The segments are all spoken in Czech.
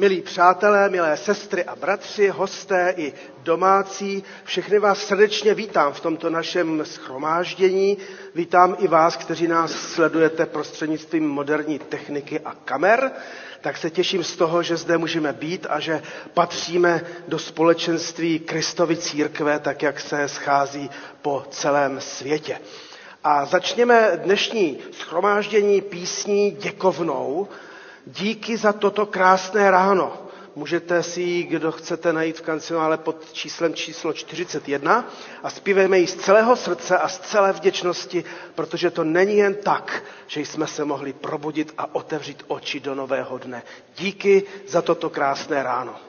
Milí přátelé, milé sestry a bratři, hosté i domácí, všechny vás srdečně vítám v tomto našem schromáždění. Vítám i vás, kteří nás sledujete prostřednictvím moderní techniky a kamer. Tak se těším z toho, že zde můžeme být a že patříme do společenství Kristovy církve, tak jak se schází po celém světě. A začněme dnešní schromáždění písní děkovnou, Díky za toto krásné ráno. Můžete si ji, kdo chcete najít v kancionále pod číslem číslo 41 a zpívejme ji z celého srdce a z celé vděčnosti, protože to není jen tak, že jsme se mohli probudit a otevřít oči do nového dne. Díky za toto krásné ráno.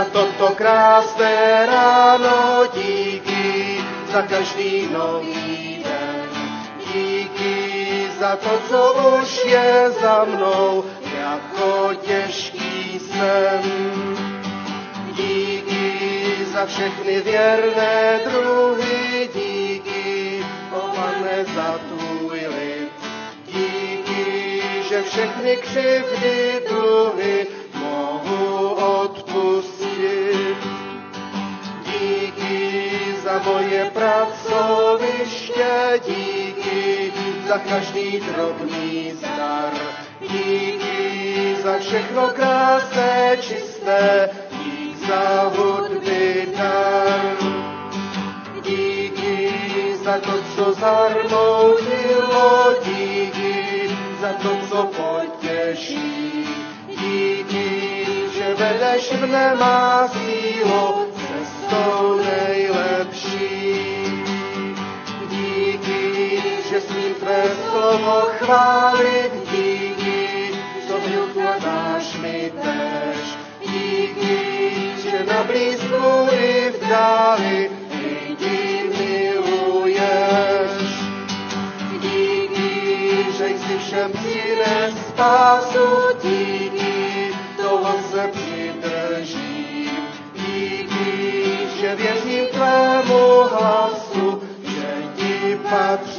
Za toto krásné ráno, díky za každý nový den. Díky za to, co už je za mnou, jako těžký sen. Díky za všechny věrné druhy, díky, o pane, za tvůj lid. Díky, že všechny křivdy, dluhy mohu odpustit za moje pracoviště, díky za každý drobný zdar. Díky za všechno krásné, čisté, dík za hudby dar. Díky za to, co zarmoutilo, díky za to, co potěší. Díky, že vedeš mne má sílu, cestou nejlepší. Tvé slovo chválit, díky, co ukládáš mi tež. Díky, že na blízku i v dáli lidi miluješ. Díky, že jsi všem přines spásu, díky, toho se přidržím. Díky, že věřím tvému hlasu, že ti patřit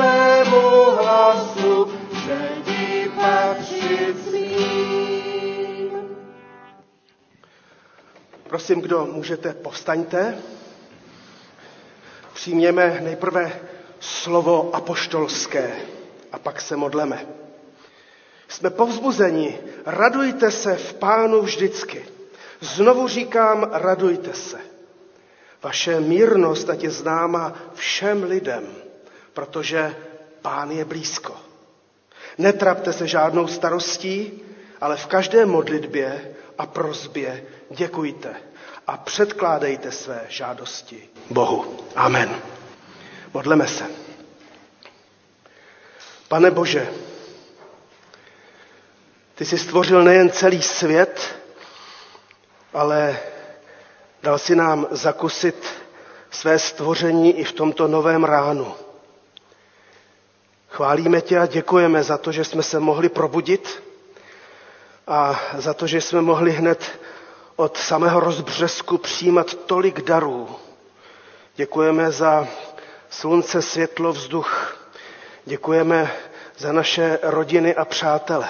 tvému hlasu, že ti patřit. Prosím, kdo můžete, povstaňte. Přijměme nejprve slovo apoštolské a pak se modleme. Jsme povzbuzeni, radujte se v pánu vždycky. Znovu říkám, radujte se. Vaše mírnost ať je známa všem lidem, protože pán je blízko. Netrapte se žádnou starostí, ale v každé modlitbě a prozbě děkujte a předkládejte své žádosti Bohu. Amen. Modleme se. Pane Bože, ty jsi stvořil nejen celý svět, ale dal si nám zakusit své stvoření i v tomto novém ránu. Chválíme tě a děkujeme za to, že jsme se mohli probudit a za to, že jsme mohli hned od samého rozbřesku přijímat tolik darů. Děkujeme za slunce, světlo, vzduch. Děkujeme za naše rodiny a přátele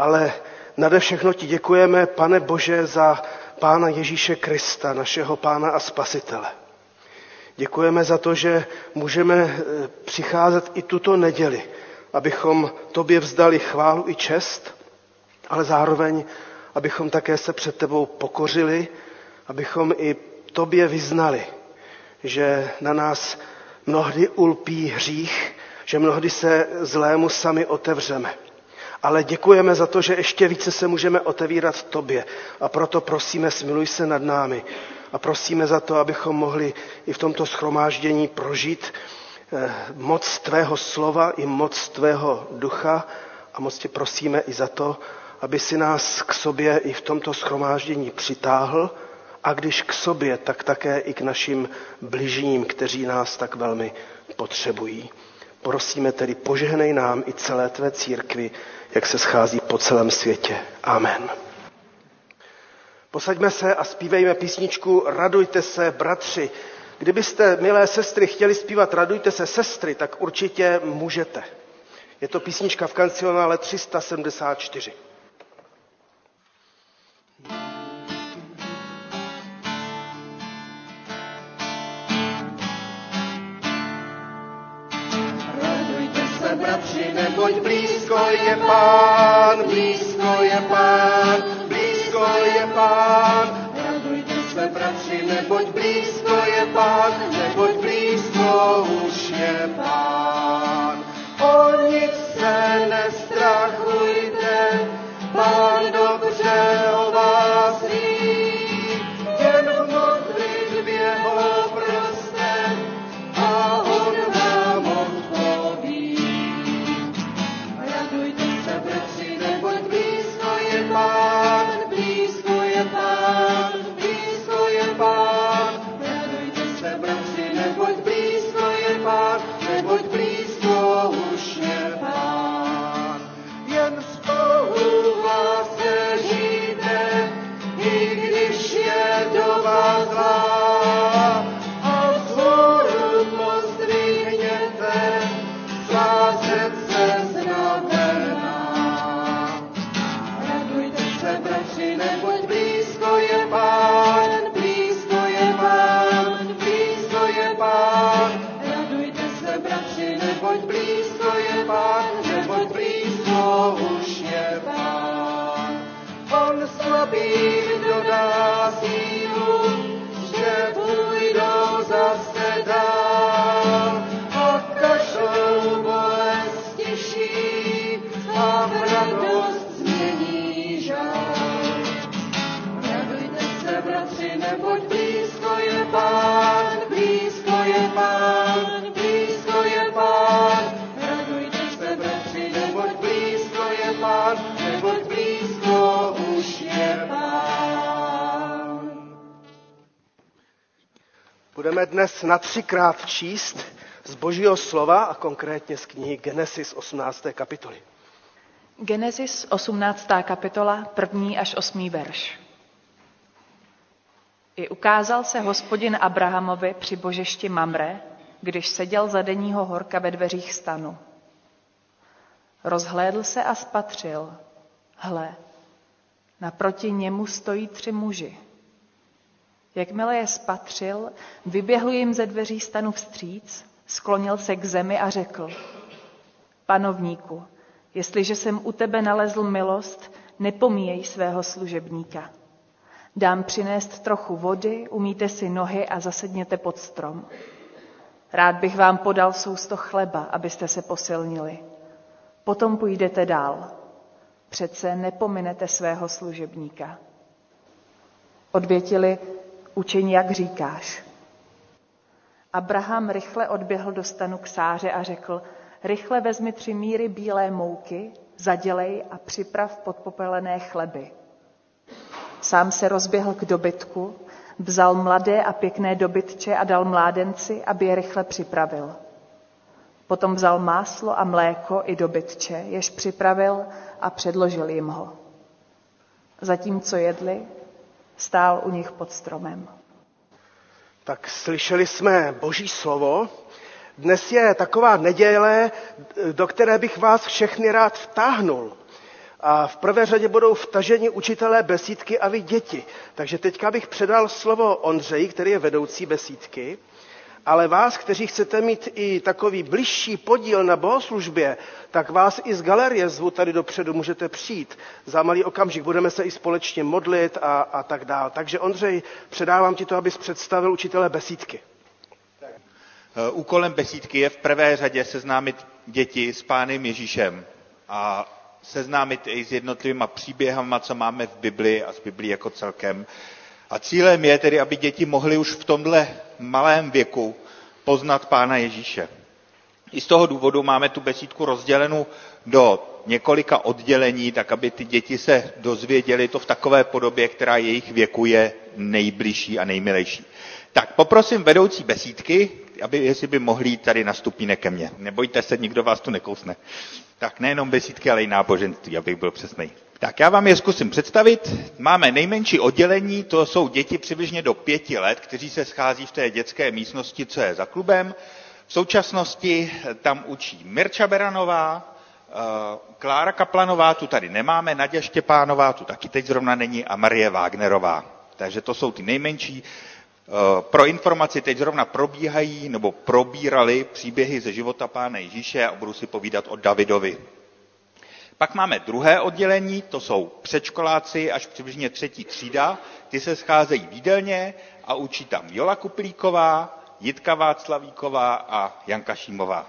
ale nade všechno ti děkujeme, pane Bože, za Pána Ježíše Krista, našeho Pána a Spasitele. Děkujeme za to, že můžeme eh, přicházet i tuto neděli, abychom tobě vzdali chválu i čest, ale zároveň, abychom také se před tebou pokořili, abychom i tobě vyznali, že na nás mnohdy ulpí hřích, že mnohdy se zlému sami otevřeme ale děkujeme za to, že ještě více se můžeme otevírat tobě. A proto prosíme, smiluj se nad námi. A prosíme za to, abychom mohli i v tomto schromáždění prožít eh, moc tvého slova i moc tvého ducha. A moc tě prosíme i za to, aby si nás k sobě i v tomto schromáždění přitáhl, a když k sobě, tak také i k našim bližním, kteří nás tak velmi potřebují. Prosíme tedy, požehnej nám i celé tvé církvi, jak se schází po celém světě. Amen. Posaďme se a zpívejme písničku Radujte se, bratři. Kdybyste, milé sestry, chtěli zpívat Radujte se, sestry, tak určitě můžete. Je to písnička v kancionále 374. bratři, neboť blízko je pán, blízko je pán, blízko je pán. Radujte se, bratři, neboť blízko je pán, neboť blízko už je pán. O nic se nestrachujte, pán dobře Na třikrát číst z Božího slova a konkrétně z knihy Genesis 18. kapitoly. Genesis 18. kapitola, 1. až 8. verš. I ukázal se hospodin Abrahamovi při božešti Mamre, když seděl za denního horka ve dveřích stanu. Rozhlédl se a spatřil. Hle, naproti němu stojí tři muži. Jakmile je spatřil, vyběhl jim ze dveří stanu vstříc, sklonil se k zemi a řekl, panovníku, jestliže jsem u tebe nalezl milost, nepomíjej svého služebníka. Dám přinést trochu vody, umíte si nohy a zasedněte pod strom. Rád bych vám podal sousto chleba, abyste se posilnili. Potom půjdete dál. Přece nepominete svého služebníka. Odvětili, učení, jak říkáš. Abraham rychle odběhl do stanu k Sáře a řekl, rychle vezmi tři míry bílé mouky, zadělej a připrav podpopelené chleby. Sám se rozběhl k dobytku, vzal mladé a pěkné dobytče a dal mládenci, aby je rychle připravil. Potom vzal máslo a mléko i dobytče, jež připravil a předložil jim ho. Zatímco jedli, stál u nich pod stromem. Tak slyšeli jsme Boží slovo. Dnes je taková neděle, do které bych vás všechny rád vtáhnul. A v prvé řadě budou vtaženi učitelé besídky a vy děti. Takže teďka bych předal slovo Ondřeji, který je vedoucí besídky. Ale vás, kteří chcete mít i takový bližší podíl na bohoslužbě, tak vás i z galerie zvu tady dopředu, můžete přijít. Za malý okamžik budeme se i společně modlit a, a tak dál. Takže Ondřej, předávám ti to, abys představil učitele besídky. Úkolem besídky je v prvé řadě seznámit děti s pánem Ježíšem a seznámit i s jednotlivými příběhama, co máme v Bibli a s Biblí jako celkem. A cílem je tedy, aby děti mohly už v tomhle malém věku poznat Pána Ježíše. I z toho důvodu máme tu besídku rozdělenou do několika oddělení, tak aby ty děti se dozvěděly to v takové podobě, která jejich věku je nejbližší a nejmilejší. Tak poprosím vedoucí besídky, aby, jestli by mohli jít tady na stupínek ke mně. Nebojte se, nikdo vás tu nekousne. Tak nejenom besídky, ale i náboženství, abych byl přesný. Tak já vám je zkusím představit. Máme nejmenší oddělení, to jsou děti přibližně do pěti let, kteří se schází v té dětské místnosti, co je za klubem. V současnosti tam učí Mirča Beranová, eh, Klára Kaplanová, tu tady nemáme, Naděja Štěpánová, tu taky teď zrovna není, a Marie Wagnerová. Takže to jsou ty nejmenší. Eh, pro informaci teď zrovna probíhají nebo probírali příběhy ze života Pána Ježíše a budu si povídat o Davidovi. Pak máme druhé oddělení, to jsou předškoláci až přibližně třetí třída, ty se scházejí výdelně a učí tam Jola Kuplíková, Jitka Václavíková a Janka Šímová.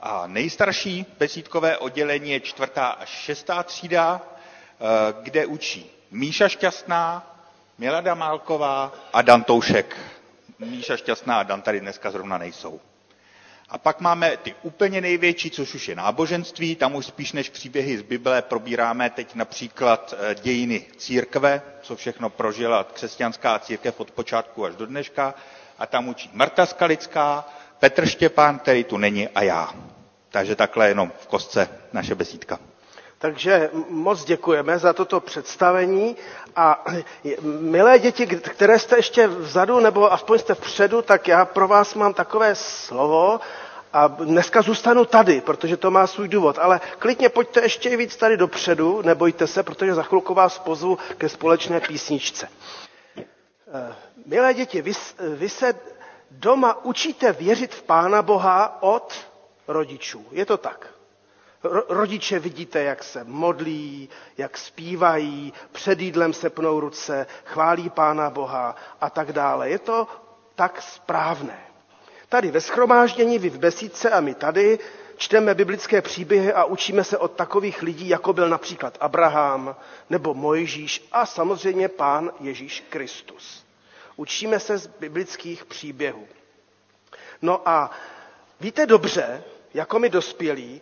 A nejstarší besídkové oddělení je čtvrtá až šestá třída, eh, kde učí Míša Šťastná, Milada Málková a Dan Toušek. Míša Šťastná a Dan tady dneska zrovna nejsou. A pak máme ty úplně největší, což už je náboženství, tam už spíš než příběhy z Bible probíráme teď například eh, dějiny církve, co všechno prožila křesťanská církev od počátku až do dneška. A tam učí Marta Skalická, Petr Štěpán, který tu není, a já. Takže takhle jenom v kostce naše besídka. Takže moc děkujeme za toto představení a milé děti, které jste ještě vzadu nebo aspoň jste vpředu, tak já pro vás mám takové slovo a dneska zůstanu tady, protože to má svůj důvod, ale klidně pojďte ještě víc tady dopředu, nebojte se, protože za chvilku vás pozvu ke společné písničce. Eh, milé děti, vy, vy se doma učíte věřit v Pána Boha od rodičů. Je to tak? Rodiče vidíte, jak se modlí, jak zpívají, před jídlem se pnou ruce, chválí Pána Boha a tak dále. Je to tak správné. Tady ve schromáždění, vy v besídce a my tady čteme biblické příběhy a učíme se od takových lidí, jako byl například Abraham nebo Mojžíš a samozřejmě Pán Ježíš Kristus. Učíme se z biblických příběhů. No a víte dobře, jako my dospělí,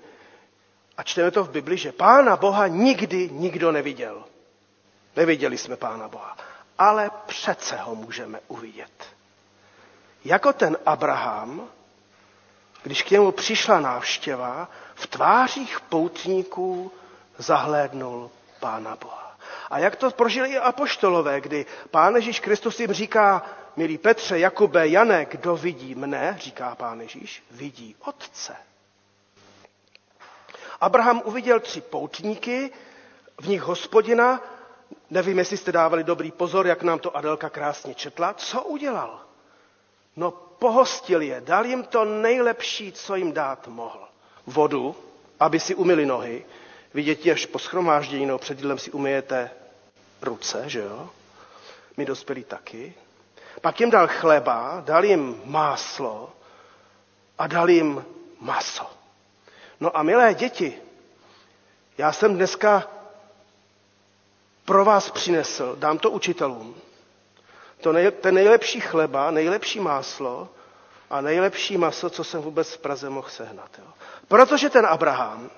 a čteme to v Bibli, že Pána Boha nikdy nikdo neviděl. Neviděli jsme Pána Boha, ale přece ho můžeme uvidět. Jako ten Abraham, když k němu přišla návštěva, v tvářích poutníků zahlédnul Pána Boha. A jak to prožili i apoštolové, kdy Pán Ježíš Kristus jim říká, milí Petře, Jakube, Jane, kdo vidí mne, říká Pán Ježíš, vidí Otce. Abraham uviděl tři poutníky, v nich hospodina, nevím, jestli jste dávali dobrý pozor, jak nám to Adelka krásně četla, co udělal? No pohostil je, dal jim to nejlepší, co jim dát mohl. Vodu, aby si umili nohy. Vy děti až po schromáždění, no před jídlem si umyjete ruce, že jo? My dospělí taky. Pak jim dal chleba, dal jim máslo a dal jim maso. No a milé děti, já jsem dneska pro vás přinesl, dám to učitelům, to nej, ten nejlepší chleba, nejlepší máslo a nejlepší maso, co jsem vůbec v Praze mohl sehnat. Jo. Protože ten Abraham,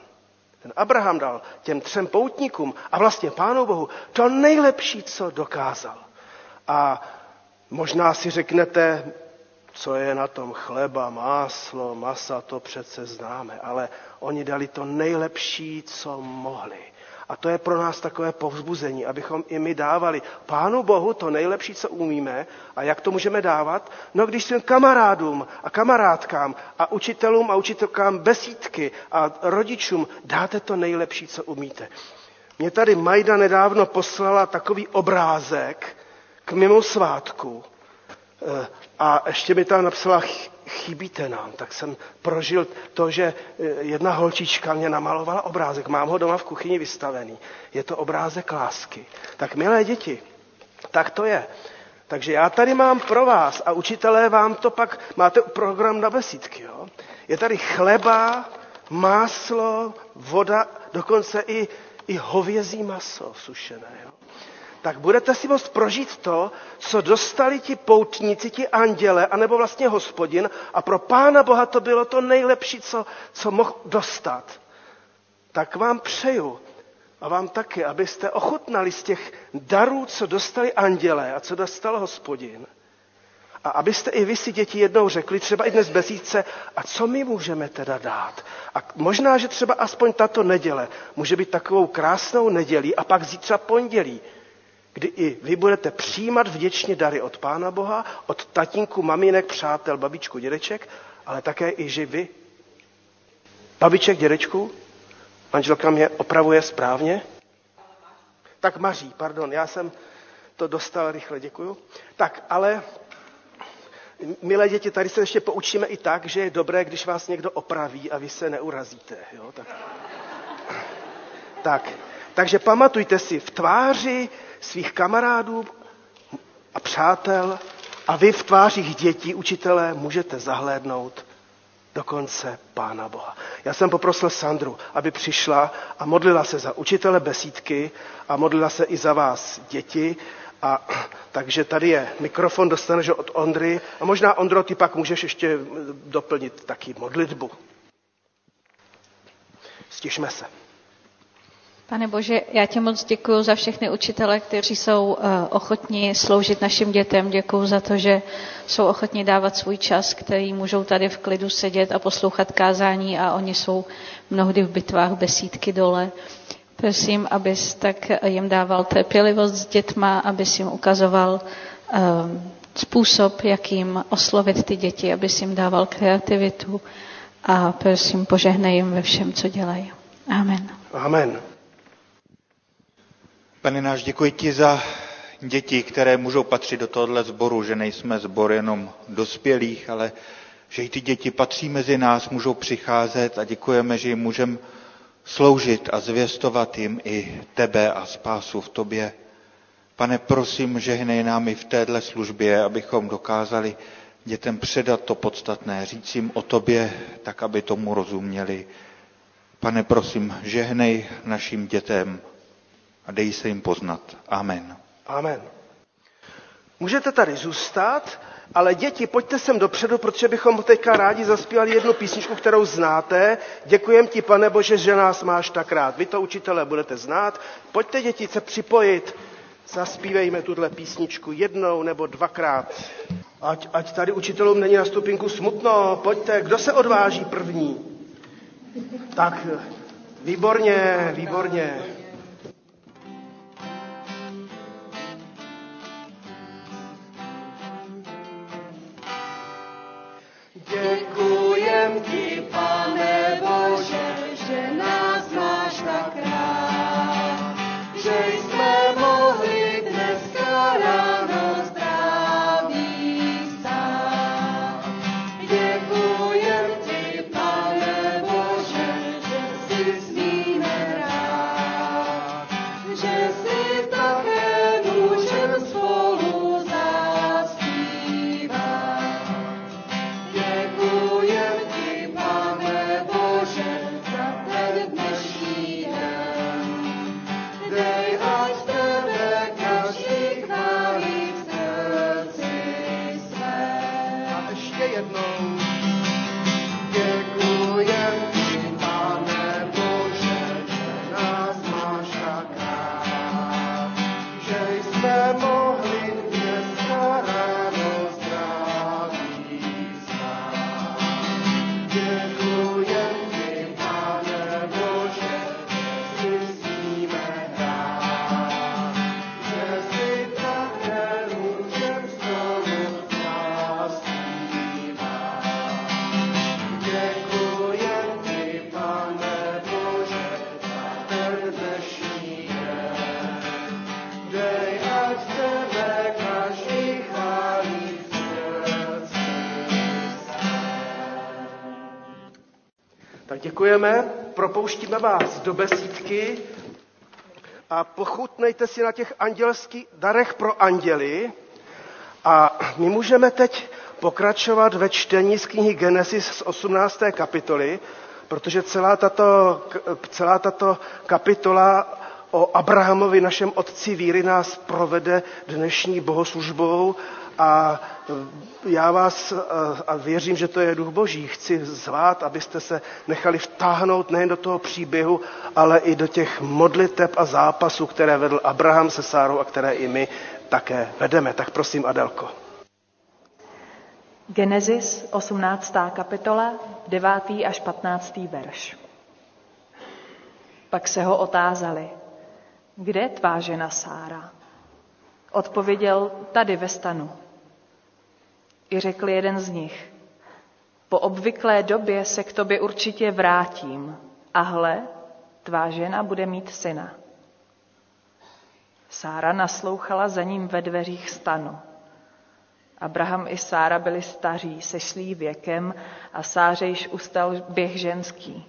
ten Abraham dal těm třem poutníkům a vlastně Pánu Bohu to nejlepší, co dokázal. A možná si řeknete, co je na tom chleba, máslo, masa, to přece známe, ale oni dali to nejlepší, co mohli. A to je pro nás takové povzbuzení, abychom i my dávali Pánu Bohu to nejlepší, co umíme. A jak to můžeme dávat? No když svým kamarádům a kamarádkám a učitelům a učitelkám besídky a rodičům dáte to nejlepší, co umíte. Mě tady Majda nedávno poslala takový obrázek k mimo svátku. A ještě mi tam napsala, chybíte nám. Tak jsem prožil to, že eh, jedna holčička mě namalovala obrázek. Mám ho doma v kuchyni vystavený. Je to obrázek lásky. Tak milé děti, tak to je. Takže já tady mám pro vás a učitelé vám to pak, máte program na besídky. Jo? Je tady chleba, máslo, voda, dokonce i, i hovězí maso sušené. Jo? Tak budete si moct prožít to, co dostali ti poutníci, ti anděle, anebo vlastně hospodin a pro Pána Boha to bylo to nejlepší, co, co mohl dostat. Tak vám přeju a vám taky, abyste ochutnali z těch darů, co dostali anděle a co dostal hospodin. A abyste i vy si děti jednou řekli, třeba i dnes bezíce, a co my můžeme teda dát? A možná, že třeba aspoň tato neděle může být takovou krásnou nedělí a pak zítra pondělí, kdy i vy budete přijímat vděčně dary od Pána Boha, od tatínku, maminek, přátel, babičku, dědeček, ale také i že vy. Babiček, dědečku, manželka mě opravuje správně. Tak Maří, pardon, já jsem to dostal rychle, děkuju. Tak, ale milé děti, tady se ještě poučíme i tak, že je dobré, když vás někdo opraví a vy se neurazíte. Jo? Tak. tak. Takže pamatujte si, v tváři svých kamarádů a přátel a vy v tvářích dětí, učitelé, můžete zahlédnout dokonce Pána Boha. Já jsem poprosil Sandru, aby přišla a modlila se za učitele besídky a modlila se i za vás, děti. A takže tady je mikrofon, dostaneš od Ondry. A možná, Ondro, ty pak můžeš ještě doplnit taky modlitbu. Stižme se. Pane Bože, já ti moc děkuji za všechny učitele, kteří jsou eh, ochotní sloužit našim dětem. Děkuji za to, že jsou ochotní dávat svůj čas, který můžou tady v klidu sedět a poslouchat kázání a oni jsou mnohdy v bitvách besídky dole. Prosím, abys tak jim dával trpělivost s dětma, abys jim ukazoval um, způsob, jakým oslovit ty děti, abys jim dával kreativitu a prosím, požehnej jim ve všem, co dělají. Amen. Amen. Pane náš, děkuji ti za děti, které můžou patřit do tohohle sboru, že nejsme sbor jenom dospělých, ale že i ty děti patří mezi nás, můžou přicházet a děkujeme, že jim můžeme sloužit a zvěstovat jim i tebe a spásu v tobě. Pane, prosím, žehnej nám i v téhle službě, abychom dokázali dětem předat to podstatné, říct jim o tobě, tak aby tomu rozuměli. Pane, prosím, žehnej našim dětem a dej se jim poznat. Amen. Amen. Můžete tady zůstat, ale děti, pojďte sem dopředu, protože bychom teďka rádi zaspívali jednu písničku, kterou znáte. Děkujem ti, pane Bože, že nás máš tak rád. Vy to, učitele, budete znát. Pojďte, děti, se připojit. Zaspívejme tuhle písničku jednou nebo dvakrát. Ať, ať tady učitelům není na stupinku smutno. Pojďte, kdo se odváží první? Tak, výborně, výborně. Propouštíme vás do besídky a pochutnejte si na těch andělských darech pro anděly. A my můžeme teď pokračovat ve čtení z knihy Genesis z 18. kapitoly, protože celá tato, celá tato kapitola o Abrahamovi, našem otci víry, nás provede dnešní bohoslužbou a já vás, a věřím, že to je duch boží, chci zvát, abyste se nechali vtáhnout nejen do toho příběhu, ale i do těch modliteb a zápasů, které vedl Abraham se Sárou a které i my také vedeme. Tak prosím, Adelko. Genesis, 18. kapitola, 9. až 15. verš. Pak se ho otázali, kde tvá žena Sára? Odpověděl, tady ve stanu. I řekl jeden z nich, po obvyklé době se k tobě určitě vrátím a hle, tvá žena bude mít syna. Sára naslouchala za ním ve dveřích stanu. Abraham i Sára byli staří, sešlí věkem a Sáře již ustal běh ženský.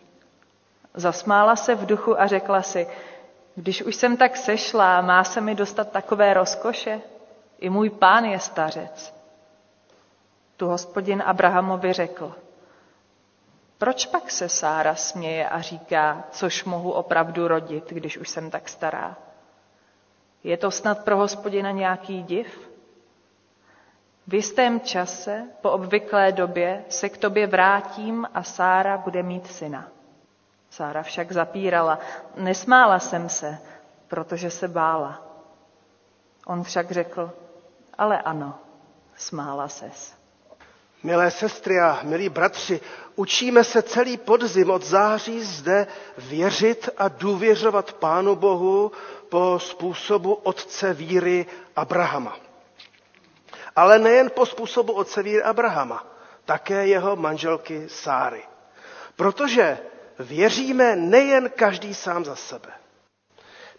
Zasmála se v duchu a řekla si, když už jsem tak sešla, má se mi dostat takové rozkoše? I můj pán je stařec. Tu hospodin Abrahamovi řekl, proč pak se Sára směje a říká, což mohu opravdu rodit, když už jsem tak stará? Je to snad pro hospodina nějaký div? V jistém čase, po obvyklé době, se k tobě vrátím a Sára bude mít syna. Sára však zapírala. Nesmála jsem se, protože se bála. On však řekl, ale ano, smála ses. Milé sestry a milí bratři, učíme se celý podzim od září zde věřit a důvěřovat Pánu Bohu po způsobu otce víry Abrahama. Ale nejen po způsobu otce víry Abrahama, také jeho manželky Sáry. Protože věříme nejen každý sám za sebe.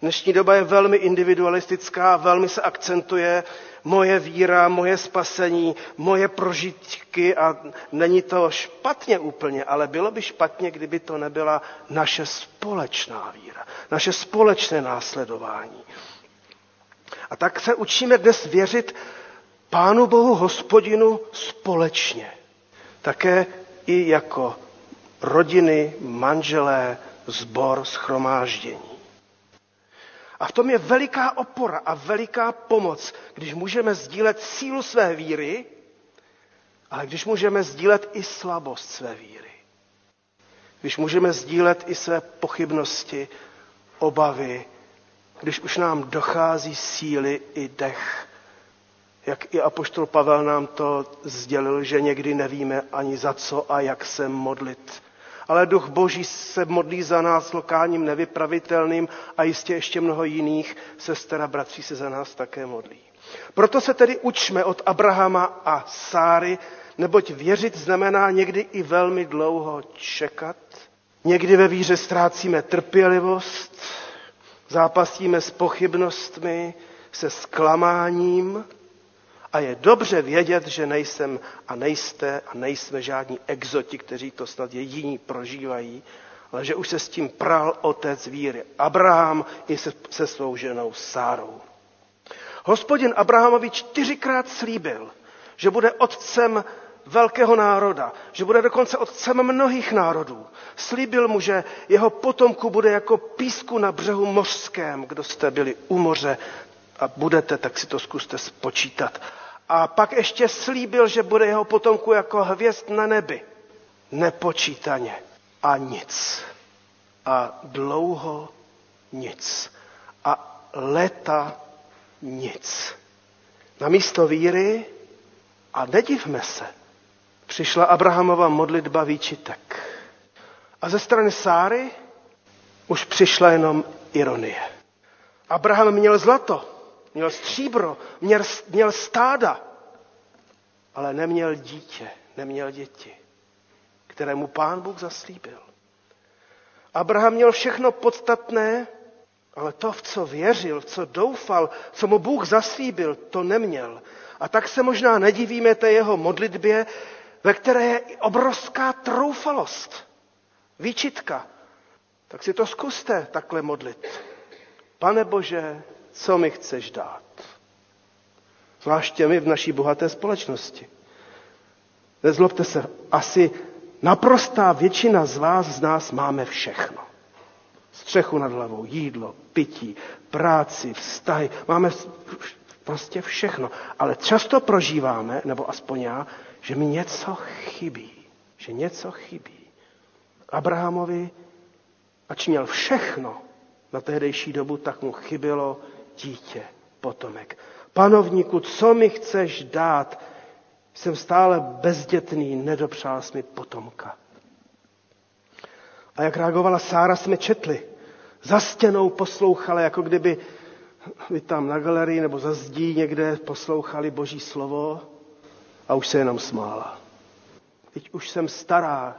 Dnešní doba je velmi individualistická, velmi se akcentuje moje víra, moje spasení, moje prožitky a není to špatně úplně, ale bylo by špatně, kdyby to nebyla naše společná víra, naše společné následování. A tak se učíme dnes věřit Pánu Bohu hospodinu společně. Také i jako rodiny, manželé, zbor, schromáždění. A v tom je veliká opora a veliká pomoc, když můžeme sdílet sílu své víry, ale když můžeme sdílet i slabost své víry. Když můžeme sdílet i své pochybnosti, obavy, když už nám dochází síly i dech. Jak i apoštol Pavel nám to sdělil, že někdy nevíme ani za co a jak se modlit ale duch boží se modlí za nás lokálním nevypravitelným a jistě ještě mnoho jiných sester a bratří se za nás také modlí. Proto se tedy učme od Abrahama a Sáry, neboť věřit znamená někdy i velmi dlouho čekat. Někdy ve víře ztrácíme trpělivost, zápasíme s pochybnostmi, se zklamáním, a je dobře vědět, že nejsem a nejste a nejsme žádní exoti, kteří to snad jediní prožívají, ale že už se s tím pral otec víry. Abraham i se, se svou ženou Sárou. Hospodin Abrahamovi čtyřikrát slíbil, že bude otcem velkého národa, že bude dokonce otcem mnohých národů. Slíbil mu, že jeho potomku bude jako písku na břehu mořském. Kdo jste byli u moře a budete, tak si to zkuste spočítat. A pak ještě slíbil, že bude jeho potomku jako hvězd na nebi. Nepočítaně. A nic. A dlouho nic. A leta nic. Na místo víry, a nedivme se, přišla Abrahamova modlitba výčitek. A ze strany Sáry už přišla jenom ironie. Abraham měl zlato, měl stříbro, měl, měl stáda, ale neměl dítě, neměl děti, kterému pán Bůh zaslíbil. Abraham měl všechno podstatné, ale to, v co věřil, v co doufal, co mu Bůh zaslíbil, to neměl. A tak se možná nedivíme té jeho modlitbě, ve které je obrovská troufalost, výčitka. Tak si to zkuste takhle modlit. Pane Bože, co mi chceš dát? Zvláště my v naší bohaté společnosti. Nezlobte se, asi naprostá většina z vás, z nás máme všechno. Střechu nad hlavou, jídlo, pití, práci, vztahy. Máme prostě všechno. Ale často prožíváme, nebo aspoň já, že mi něco chybí. Že něco chybí. Abrahamovi, ač měl všechno na tehdejší dobu, tak mu chybělo dítě, potomek. Panovníku, co mi chceš dát? Jsem stále bezdětný, nedopřál jsi mi potomka. A jak reagovala Sára, jsme četli. Za stěnou poslouchala, jako kdyby vy tam na galerii nebo za zdí někde poslouchali Boží slovo a už se jenom smála. Teď už jsem stará,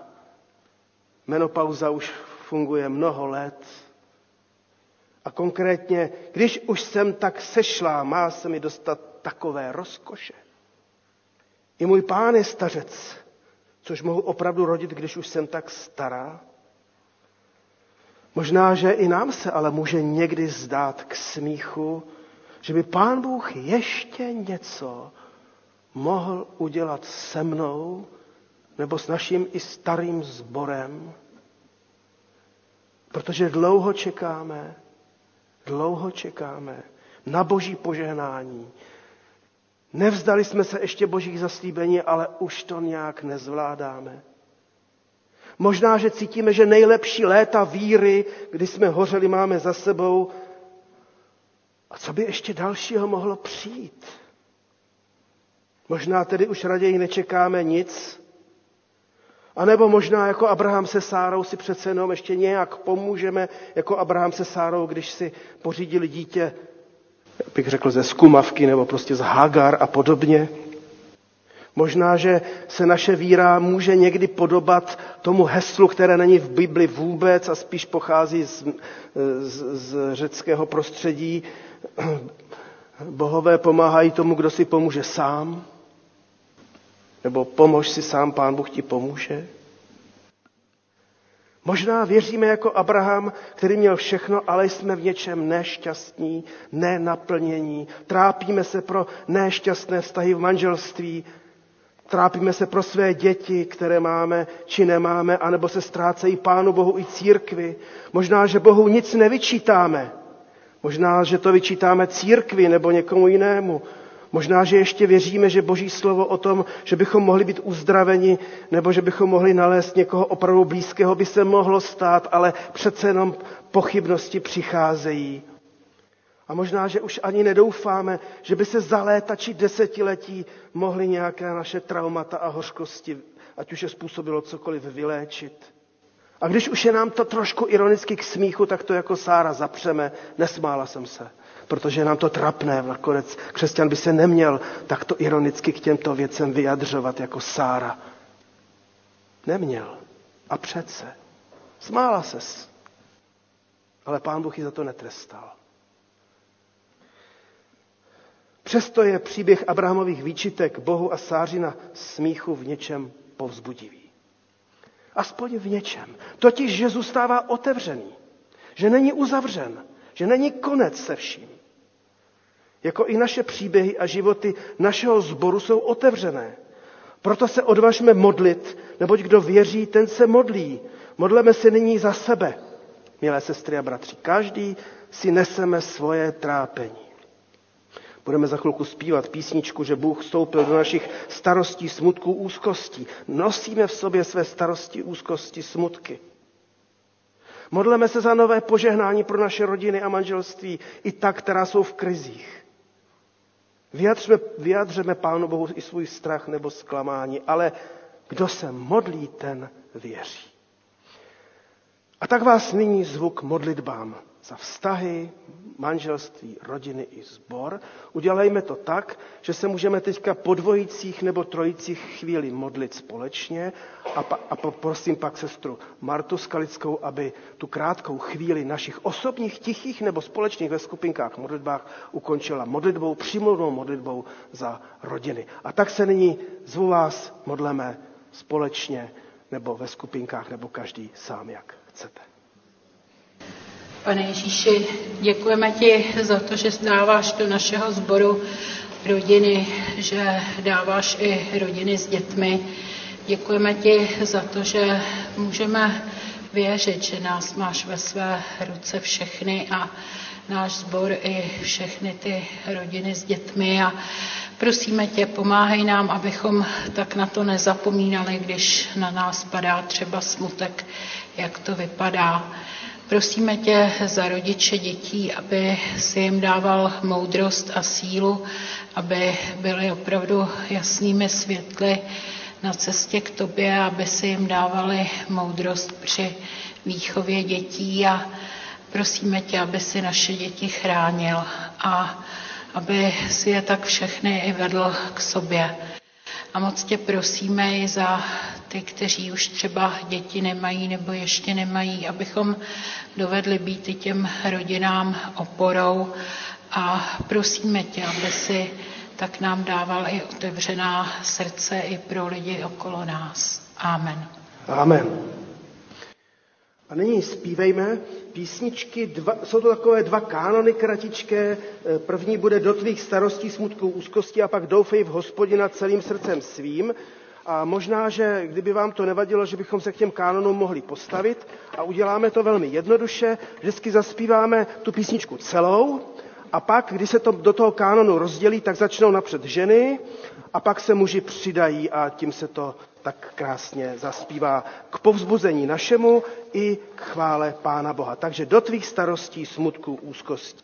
menopauza už funguje mnoho let. A konkrétně, když už jsem tak sešla, má se mi dostat takové rozkoše. I můj pán je stařec, což mohu opravdu rodit, když už jsem tak stará. Možná, že i nám se ale může někdy zdát k smíchu, že by pán Bůh ještě něco mohl udělat se mnou nebo s naším i starým sborem, protože dlouho čekáme, dlouho čekáme na boží požehnání. Nevzdali jsme se ještě božích zaslíbení, ale už to nějak nezvládáme. Možná, že cítíme, že nejlepší léta víry, kdy jsme hořeli, máme za sebou. A co by ještě dalšího mohlo přijít? Možná tedy už raději nečekáme nic, a nebo možná jako Abraham se Sárou si přece jenom ještě nějak pomůžeme, jako Abraham se Sárou, když si pořídili dítě, bych řekl, ze skumavky nebo prostě z Hagar a podobně. Možná, že se naše víra může někdy podobat tomu heslu, které není v Bibli vůbec a spíš pochází z, z, z řeckého prostředí. Bohové pomáhají tomu, kdo si pomůže sám. Nebo pomož si sám, pán Bůh ti pomůže. Možná věříme jako Abraham, který měl všechno, ale jsme v něčem nešťastní, nenaplnění. Trápíme se pro nešťastné vztahy v manželství, Trápíme se pro své děti, které máme či nemáme, anebo se ztrácejí Pánu Bohu i církvi. Možná, že Bohu nic nevyčítáme. Možná, že to vyčítáme církvi nebo někomu jinému. Možná, že ještě věříme, že Boží slovo o tom, že bychom mohli být uzdraveni, nebo že bychom mohli nalézt někoho opravdu blízkého, by se mohlo stát, ale přece jenom pochybnosti přicházejí. A možná, že už ani nedoufáme, že by se za léta či desetiletí mohly nějaké naše traumata a hořkosti, ať už je způsobilo cokoliv, vyléčit. A když už je nám to trošku ironicky k smíchu, tak to jako Sára zapřeme. Nesmála jsem se, protože nám to trapné. Nakonec křesťan by se neměl takto ironicky k těmto věcem vyjadřovat jako Sára. Neměl. A přece. Smála ses. Ale pán Bůh ji za to netrestal. Přesto je příběh Abrahamových výčitek Bohu a Sáři na smíchu v něčem povzbudivý. Aspoň v něčem. Totiž, že zůstává otevřený. Že není uzavřen. Že není konec se vším. Jako i naše příběhy a životy našeho sboru jsou otevřené. Proto se odvažme modlit, neboť kdo věří, ten se modlí. Modleme se nyní za sebe, milé sestry a bratři. Každý si neseme svoje trápení. Budeme za chvilku zpívat písničku, že Bůh vstoupil do našich starostí, smutků, úzkostí. Nosíme v sobě své starosti, úzkosti, smutky. Modleme se za nové požehnání pro naše rodiny a manželství, i ta, která jsou v krizích. Vyjadřeme, vyjadřeme Pánu Bohu i svůj strach nebo zklamání, ale kdo se modlí, ten věří. A tak vás nyní zvuk modlitbám za vztahy, manželství, rodiny i zbor. Udělejme to tak, že se můžeme teďka po dvojicích nebo trojicích chvíli modlit společně a, pa, a poprosím pak sestru Martu Skalickou, aby tu krátkou chvíli našich osobních, tichých nebo společných ve skupinkách modlitbách ukončila modlitbou, přimluvnou modlitbou za rodiny. A tak se nyní zvu vás, modleme společně nebo ve skupinkách, nebo každý sám, jak chcete. Pane Ježíši, děkujeme ti za to, že dáváš do našeho sboru rodiny, že dáváš i rodiny s dětmi. Děkujeme ti za to, že můžeme věřit, že nás máš ve své ruce všechny a náš sbor i všechny ty rodiny s dětmi a prosíme tě, pomáhej nám, abychom tak na to nezapomínali, když na nás padá třeba smutek, jak to vypadá. Prosíme tě za rodiče dětí, aby si jim dával moudrost a sílu, aby byli opravdu jasnými světly na cestě k tobě, aby si jim dávali moudrost při výchově dětí a prosíme tě, aby si naše děti chránil a aby si je tak všechny i vedl k sobě. A moc tě prosíme i za ty, kteří už třeba děti nemají nebo ještě nemají, abychom dovedli být i těm rodinám oporou a prosíme tě, aby si tak nám dával i otevřená srdce i pro lidi okolo nás. Amen. Amen. A nyní zpívejme písničky, dva, jsou to takové dva kánony kratičké. První bude do tvých starostí, smutků, úzkosti a pak doufej v hospodina celým srdcem svým. A možná, že kdyby vám to nevadilo, že bychom se k těm kánonům mohli postavit a uděláme to velmi jednoduše. Vždycky zaspíváme tu písničku celou a pak, když se to do toho kánonu rozdělí, tak začnou napřed ženy a pak se muži přidají a tím se to tak krásně zaspívá k povzbuzení našemu i k chvále Pána Boha. Takže do tvých starostí, smutku, úzkostí.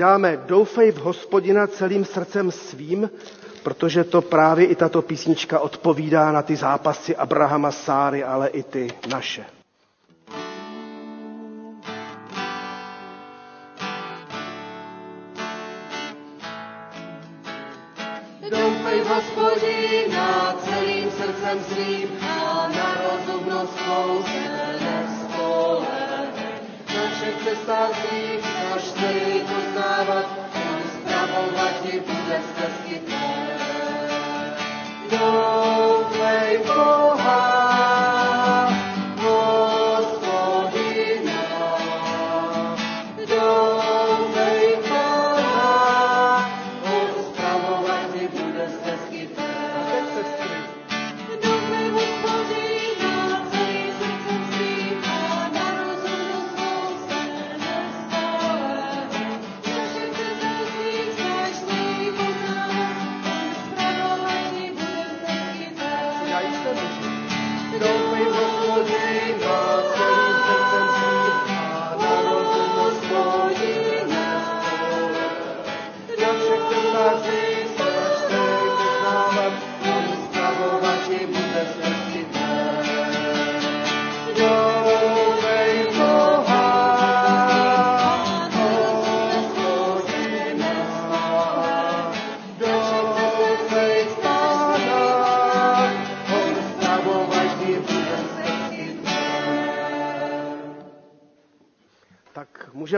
Přidáme doufej v hospodina celým srdcem svým, protože to právě i tato písnička odpovídá na ty zápasy Abrahama, Sáry, ale i ty naše.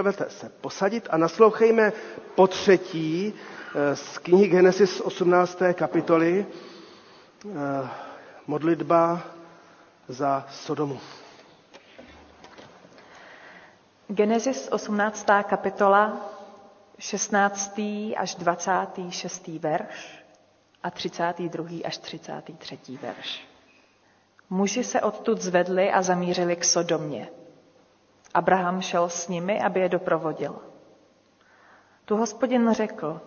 Můžeme se posadit a naslouchejme po třetí eh, z knihy Genesis 18. kapitoly eh, modlitba za Sodomu. Genesis 18. kapitola, 16. až 26. verš a 32. až 33. verš. Muži se odtud zvedli a zamířili k Sodomě. Abraham šel s nimi, aby je doprovodil. Tu hospodin řekl,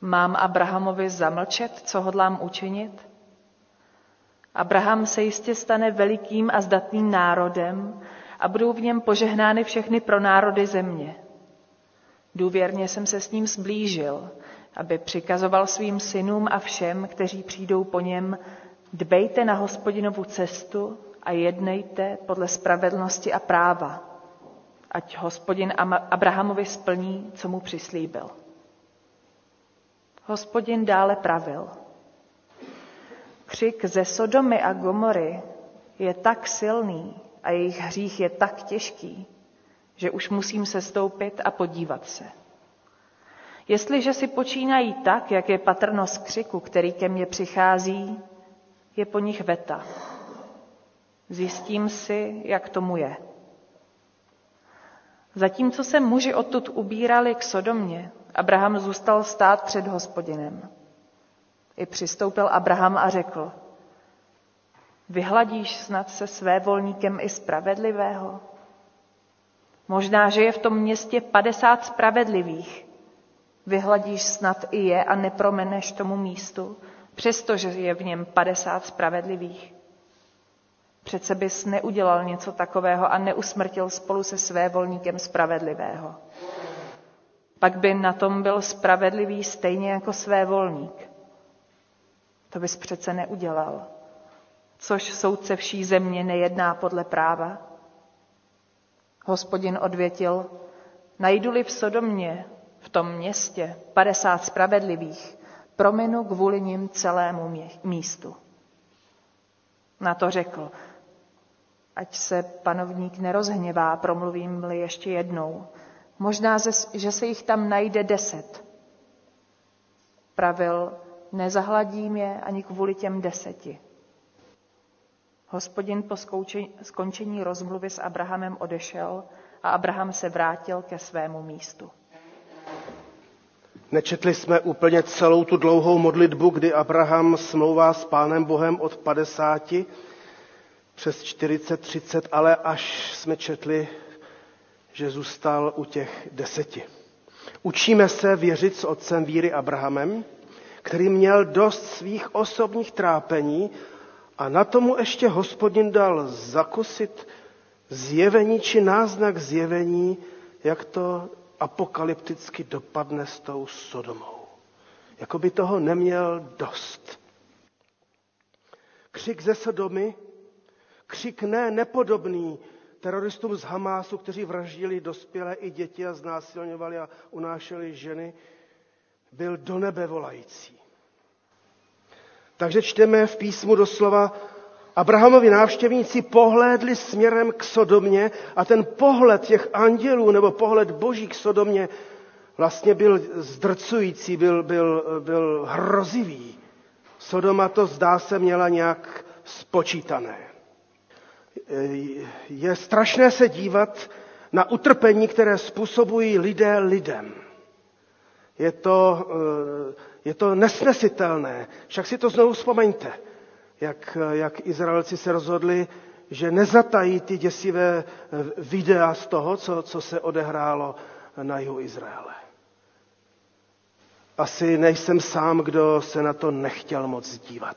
mám Abrahamovi zamlčet, co hodlám učinit? Abraham se jistě stane velikým a zdatným národem a budou v něm požehnány všechny pro národy země. Důvěrně jsem se s ním zblížil, aby přikazoval svým synům a všem, kteří přijdou po něm, dbejte na hospodinovu cestu a jednejte podle spravedlnosti a práva, ať hospodin Abrahamovi splní, co mu přislíbil. Hospodin dále pravil. Křik ze Sodomy a Gomory je tak silný a jejich hřích je tak těžký, že už musím se stoupit a podívat se. Jestliže si počínají tak, jak je patrnost křiku, který ke mně přichází, je po nich veta. Zjistím si, jak tomu je. Zatímco se muži odtud ubírali k Sodomě, Abraham zůstal stát před hospodinem. I přistoupil Abraham a řekl, vyhladíš snad se své volníkem i spravedlivého? Možná, že je v tom městě padesát spravedlivých. Vyhladíš snad i je a nepromeneš tomu místu, přestože je v něm padesát spravedlivých. Přece bys neudělal něco takového a neusmrtil spolu se své volníkem spravedlivého. Pak by na tom byl spravedlivý stejně jako své volník. To bys přece neudělal. Což soudce vší země nejedná podle práva? Hospodin odvětil, najdu-li v Sodomě, v tom městě, padesát spravedlivých, prominu kvůli nim celému místu. Na to řekl, ať se panovník nerozhněvá, promluvím-li ještě jednou. Možná, že se jich tam najde deset. Pravil, nezahladím je ani kvůli těm deseti. Hospodin po skončení rozmluvy s Abrahamem odešel a Abraham se vrátil ke svému místu. Nečetli jsme úplně celou tu dlouhou modlitbu, kdy Abraham smlouvá s Pánem Bohem od 50 přes 40, 30, ale až jsme četli, že zůstal u těch deseti. Učíme se věřit s otcem víry Abrahamem, který měl dost svých osobních trápení a na tomu ještě hospodin dal zakusit zjevení či náznak zjevení, jak to apokalypticky dopadne s tou Sodomou. Jako by toho neměl dost. Křik ze Sodomy, křik ne nepodobný teroristům z Hamásu, kteří vraždili dospělé i děti a znásilňovali a unášeli ženy, byl do nebe volající. Takže čteme v písmu doslova, Abrahamovi návštěvníci pohlédli směrem k Sodomě a ten pohled těch andělů nebo pohled boží k Sodomě vlastně byl zdrcující, byl, byl, byl hrozivý. Sodoma to zdá se měla nějak spočítané. Je strašné se dívat na utrpení, které způsobují lidé lidem. Je to, je to nesnesitelné. Však si to znovu vzpomeňte jak, jak Izraelci se rozhodli, že nezatají ty děsivé videa z toho, co, co se odehrálo na jihu Izraele. Asi nejsem sám, kdo se na to nechtěl moc dívat.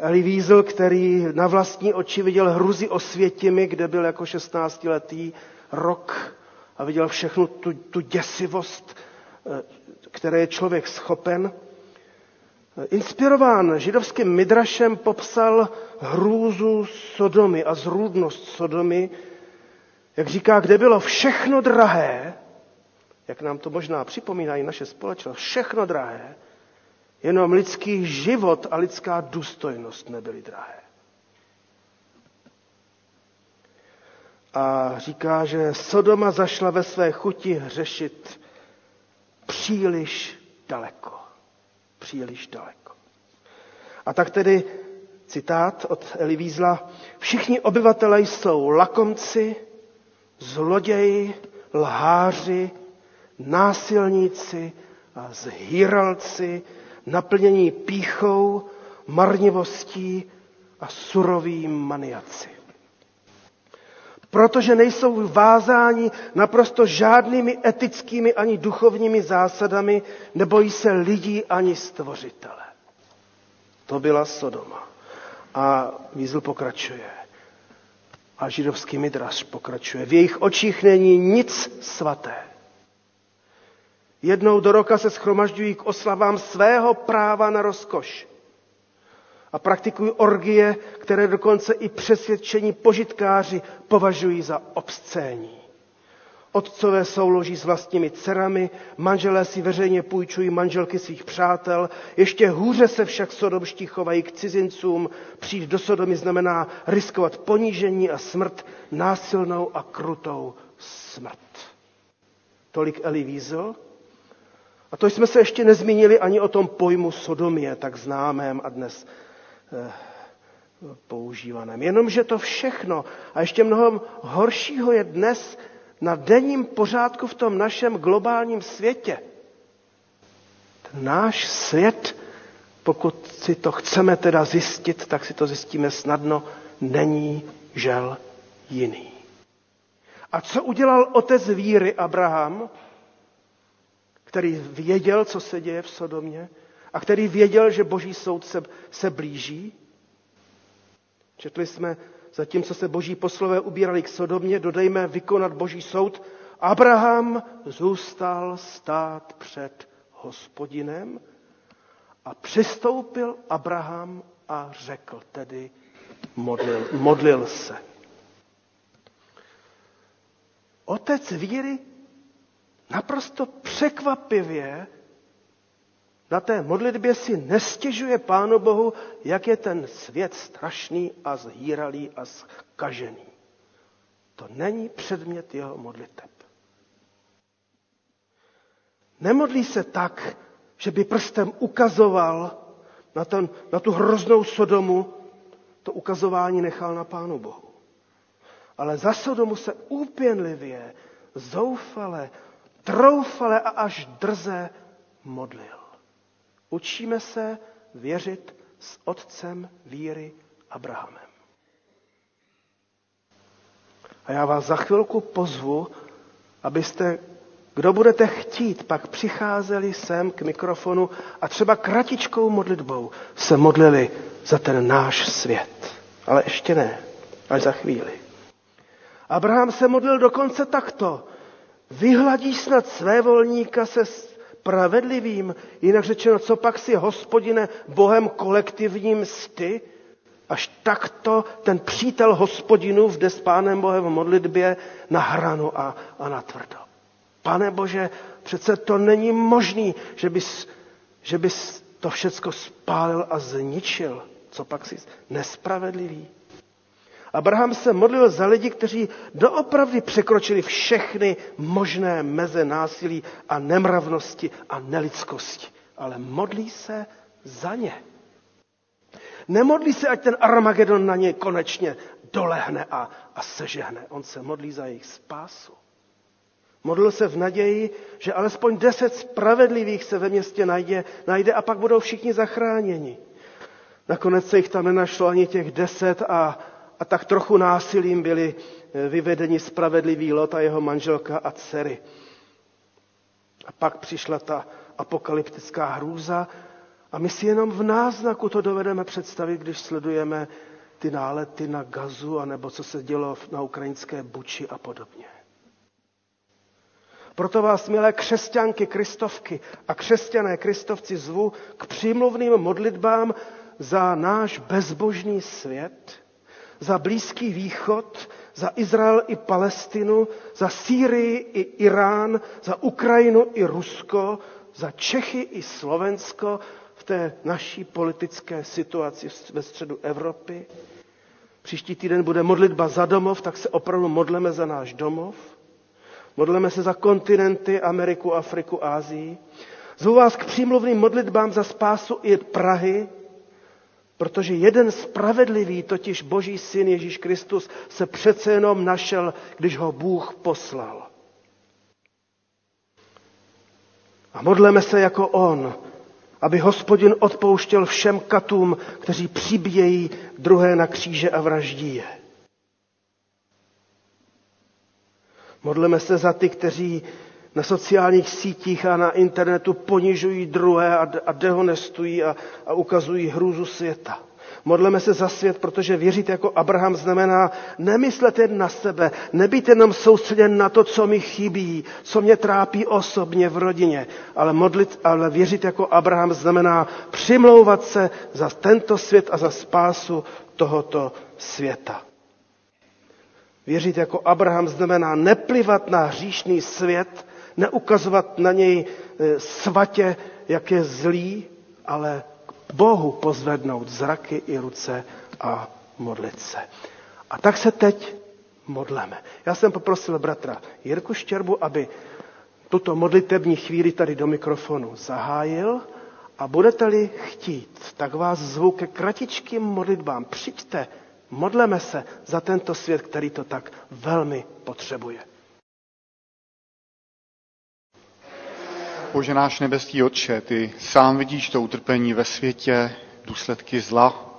Eli Wiesel, který na vlastní oči viděl hruzy osvětimi, kde byl jako 16-letý rok a viděl všechnu tu, tu děsivost, které je člověk schopen, Inspirován židovským midrašem popsal hrůzu Sodomy a zrůdnost Sodomy, jak říká, kde bylo všechno drahé, jak nám to možná připomínají naše společnost, všechno drahé, jenom lidský život a lidská důstojnost nebyly drahé. a říká, že Sodoma zašla ve své chuti hřešit příliš daleko. Příliš daleko. A tak tedy citát od Eli Wiesla. Všichni obyvatelé jsou lakomci, zloději, lháři, násilníci a zhýralci, naplnění píchou, marnivostí a surovým maniaci. Protože nejsou vázáni naprosto žádnými etickými ani duchovními zásadami, nebojí se lidí ani stvořitele. To byla Sodoma. A Vízl pokračuje. A židovský midraš pokračuje. V jejich očích není nic svaté. Jednou do roka se schromažďují k oslavám svého práva na rozkoš. A praktikují orgie, které dokonce i přesvědčení požitkáři považují za obscénní. Otcové souloží s vlastními dcerami, manželé si veřejně půjčují manželky svých přátel, ještě hůře se však sodomští chovají k cizincům. Přijít do Sodomy znamená riskovat ponížení a smrt, násilnou a krutou smrt. Tolik Eli Wiesel. A to jsme se ještě nezmínili ani o tom pojmu sodomie, tak známém a dnes eh, používaném. Jenomže to všechno a ještě mnohem horšího je dnes na denním pořádku v tom našem globálním světě. Ten náš svět, pokud si to chceme teda zjistit, tak si to zjistíme snadno, není žel jiný. A co udělal otec víry Abraham, který věděl, co se děje v Sodomě a který věděl, že boží soud se, se blíží? Četli jsme Zatímco se boží poslové ubírali k Sodomě, dodejme vykonat boží soud, Abraham zůstal stát před hospodinem a přistoupil Abraham a řekl tedy, modlil, modlil se. Otec víry naprosto překvapivě na té modlitbě si nestěžuje Pánu Bohu, jak je ten svět strašný a zhýralý a zkažený. To není předmět jeho modliteb. Nemodlí se tak, že by prstem ukazoval na, ten, na tu hroznou Sodomu, to ukazování nechal na Pánu Bohu. Ale za Sodomu se úpěnlivě, zoufale, troufale a až drze modlil. Učíme se věřit s otcem víry Abrahamem. A já vás za chvilku pozvu, abyste, kdo budete chtít, pak přicházeli sem k mikrofonu a třeba kratičkou modlitbou se modlili za ten náš svět. Ale ještě ne, až za chvíli. Abraham se modlil dokonce takto. Vyhladíš snad své volníka se spravedlivým. Jinak řečeno, co pak si hospodine Bohem kolektivním sty? Až takto ten přítel hospodinu jde s pánem Bohem v modlitbě na hranu a, a na tvrdo. Pane Bože, přece to není možný, že bys, že bys to všecko spálil a zničil. Co pak si nespravedlivý? Abraham se modlil za lidi, kteří doopravdy překročili všechny možné meze násilí a nemravnosti a nelidskosti. Ale modlí se za ně. Nemodlí se, ať ten Armagedon na ně konečně dolehne a, a sežehne. On se modlí za jejich spásu. Modlil se v naději, že alespoň deset spravedlivých se ve městě najde, najde a pak budou všichni zachráněni. Nakonec se jich tam nenašlo ani těch deset a, a tak trochu násilím byli eh, vyvedeni spravedlivý Lot a jeho manželka a dcery. A pak přišla ta apokalyptická hrůza a my si jenom v náznaku to dovedeme představit, když sledujeme ty nálety na gazu, anebo co se dělo na ukrajinské buči a podobně. Proto vás, milé křesťanky, kristovky a křesťané kristovci zvu k přímluvným modlitbám za náš bezbožný svět, za Blízký východ, za Izrael i Palestinu, za Sýrii i Irán, za Ukrajinu i Rusko, za Čechy i Slovensko v té naší politické situaci ve středu Evropy. Příští týden bude modlitba za domov, tak se opravdu modleme za náš domov. Modleme se za kontinenty, Ameriku, Afriku, Ázii. Zvu vás k přímluvným modlitbám za spásu i Prahy, protože jeden spravedlivý, totiž Boží syn Ježíš Kristus, se přece jenom našel, když ho Bůh poslal. A modleme se jako on, aby hospodin odpouštěl všem katům, kteří přibíjejí druhé na kříže a vraždí je. Modleme se za ty, kteří na sociálních sítích a na internetu ponižují druhé a, a dehonestují a, a ukazují hrůzu světa. Modleme se za svět, protože věřit jako Abraham znamená nemyslet jen na sebe, nebýt jenom soustředěn na to, co mi chybí, co mě trápí osobně v rodině, ale, modlit, ale věřit jako Abraham znamená přimlouvat se za tento svět a za spásu tohoto světa. Věřit jako Abraham znamená neplivat na hříšný svět, neukazovat na něj e, svatě, jak je zlý, ale k Bohu pozvednout zraky i ruce a modlit se. A tak se teď modleme. Já jsem poprosil bratra Jirku Štěrbu, aby tuto modlitební chvíli tady do mikrofonu zahájil a budete-li chtít, tak vás zvu ke kratičkým modlitbám. Přijďte, modleme se za tento svět, který to tak velmi potřebuje. Bože náš nebeský Otče, ty sám vidíš to utrpení ve světě, důsledky zla,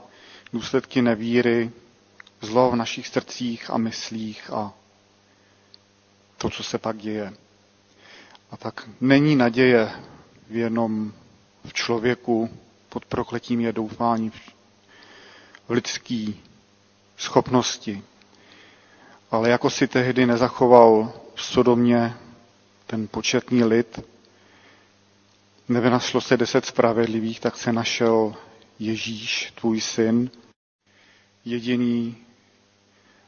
důsledky nevíry, zlo v našich srdcích a myslích a to, co se pak děje. A tak není naděje v jenom v člověku, pod prokletím je doufání v lidský schopnosti. Ale jako si tehdy nezachoval v Sodomě ten početný lid, nevynaslo se deset spravedlivých, tak se našel Ježíš, tvůj syn, jediný,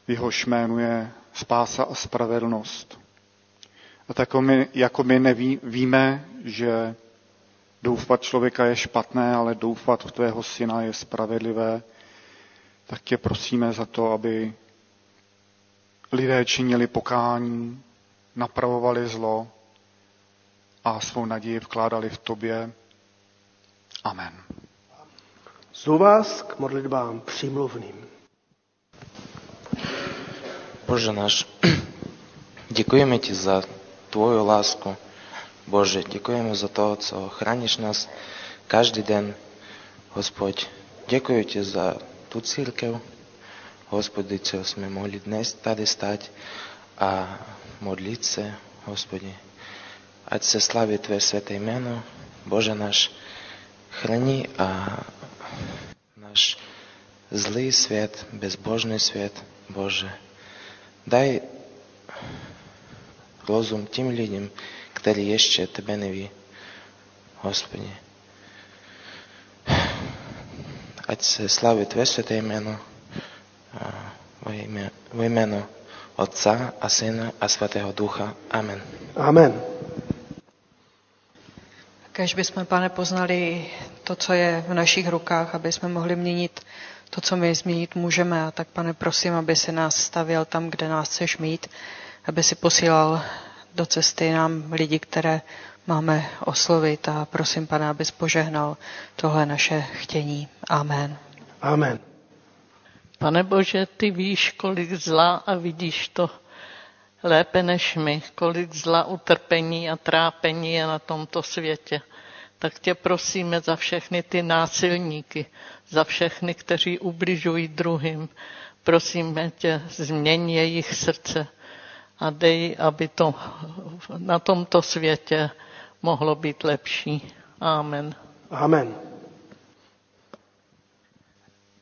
v jehož jménu je spása a spravedlnost. A tak my, jako my neví, víme, že doufat člověka je špatné, ale doufat v tvého syna je spravedlivé, tak tě prosíme za to, aby lidé činili pokání, napravovali zlo a svou naději vkládali v tobě. Amen. Zvu vás k modlitbám přímluvným. Боже наш, дякуємо Ти за Твою ласку, Боже, дякуємо за те, що храниш нас кожен день, Господь. Дякую Ти за ту церкву, Господи, що ми могли днес tady стати, а молитися, Господи. Отце, славі Твоє святе ім'яно, Боже наш, храни а наш злий світ, безбожний світ, Боже. Дай розум тим людям, які є ще Тебе не ві, Господи. Отце, славі Твоє святе ім'яно, во ім'я, во ім'яно Отця, а Сина, а Святого Духа. Амен. Амен. Kež bychom, pane, poznali to, co je v našich rukách, aby jsme mohli měnit to, co my změnit můžeme. A tak, pane, prosím, aby si nás stavěl tam, kde nás chceš mít, aby si posílal do cesty nám lidi, které máme oslovit. A prosím, pane, abys požehnal tohle naše chtění. Amen. Amen. Pane Bože, ty víš, kolik zla a vidíš to lépe než my, kolik zla, utrpení a trápení je na tomto světě. Tak tě prosíme za všechny ty násilníky, za všechny, kteří ubližují druhým. Prosíme tě, změň jejich srdce a dej, aby to na tomto světě mohlo být lepší. Amen. Amen.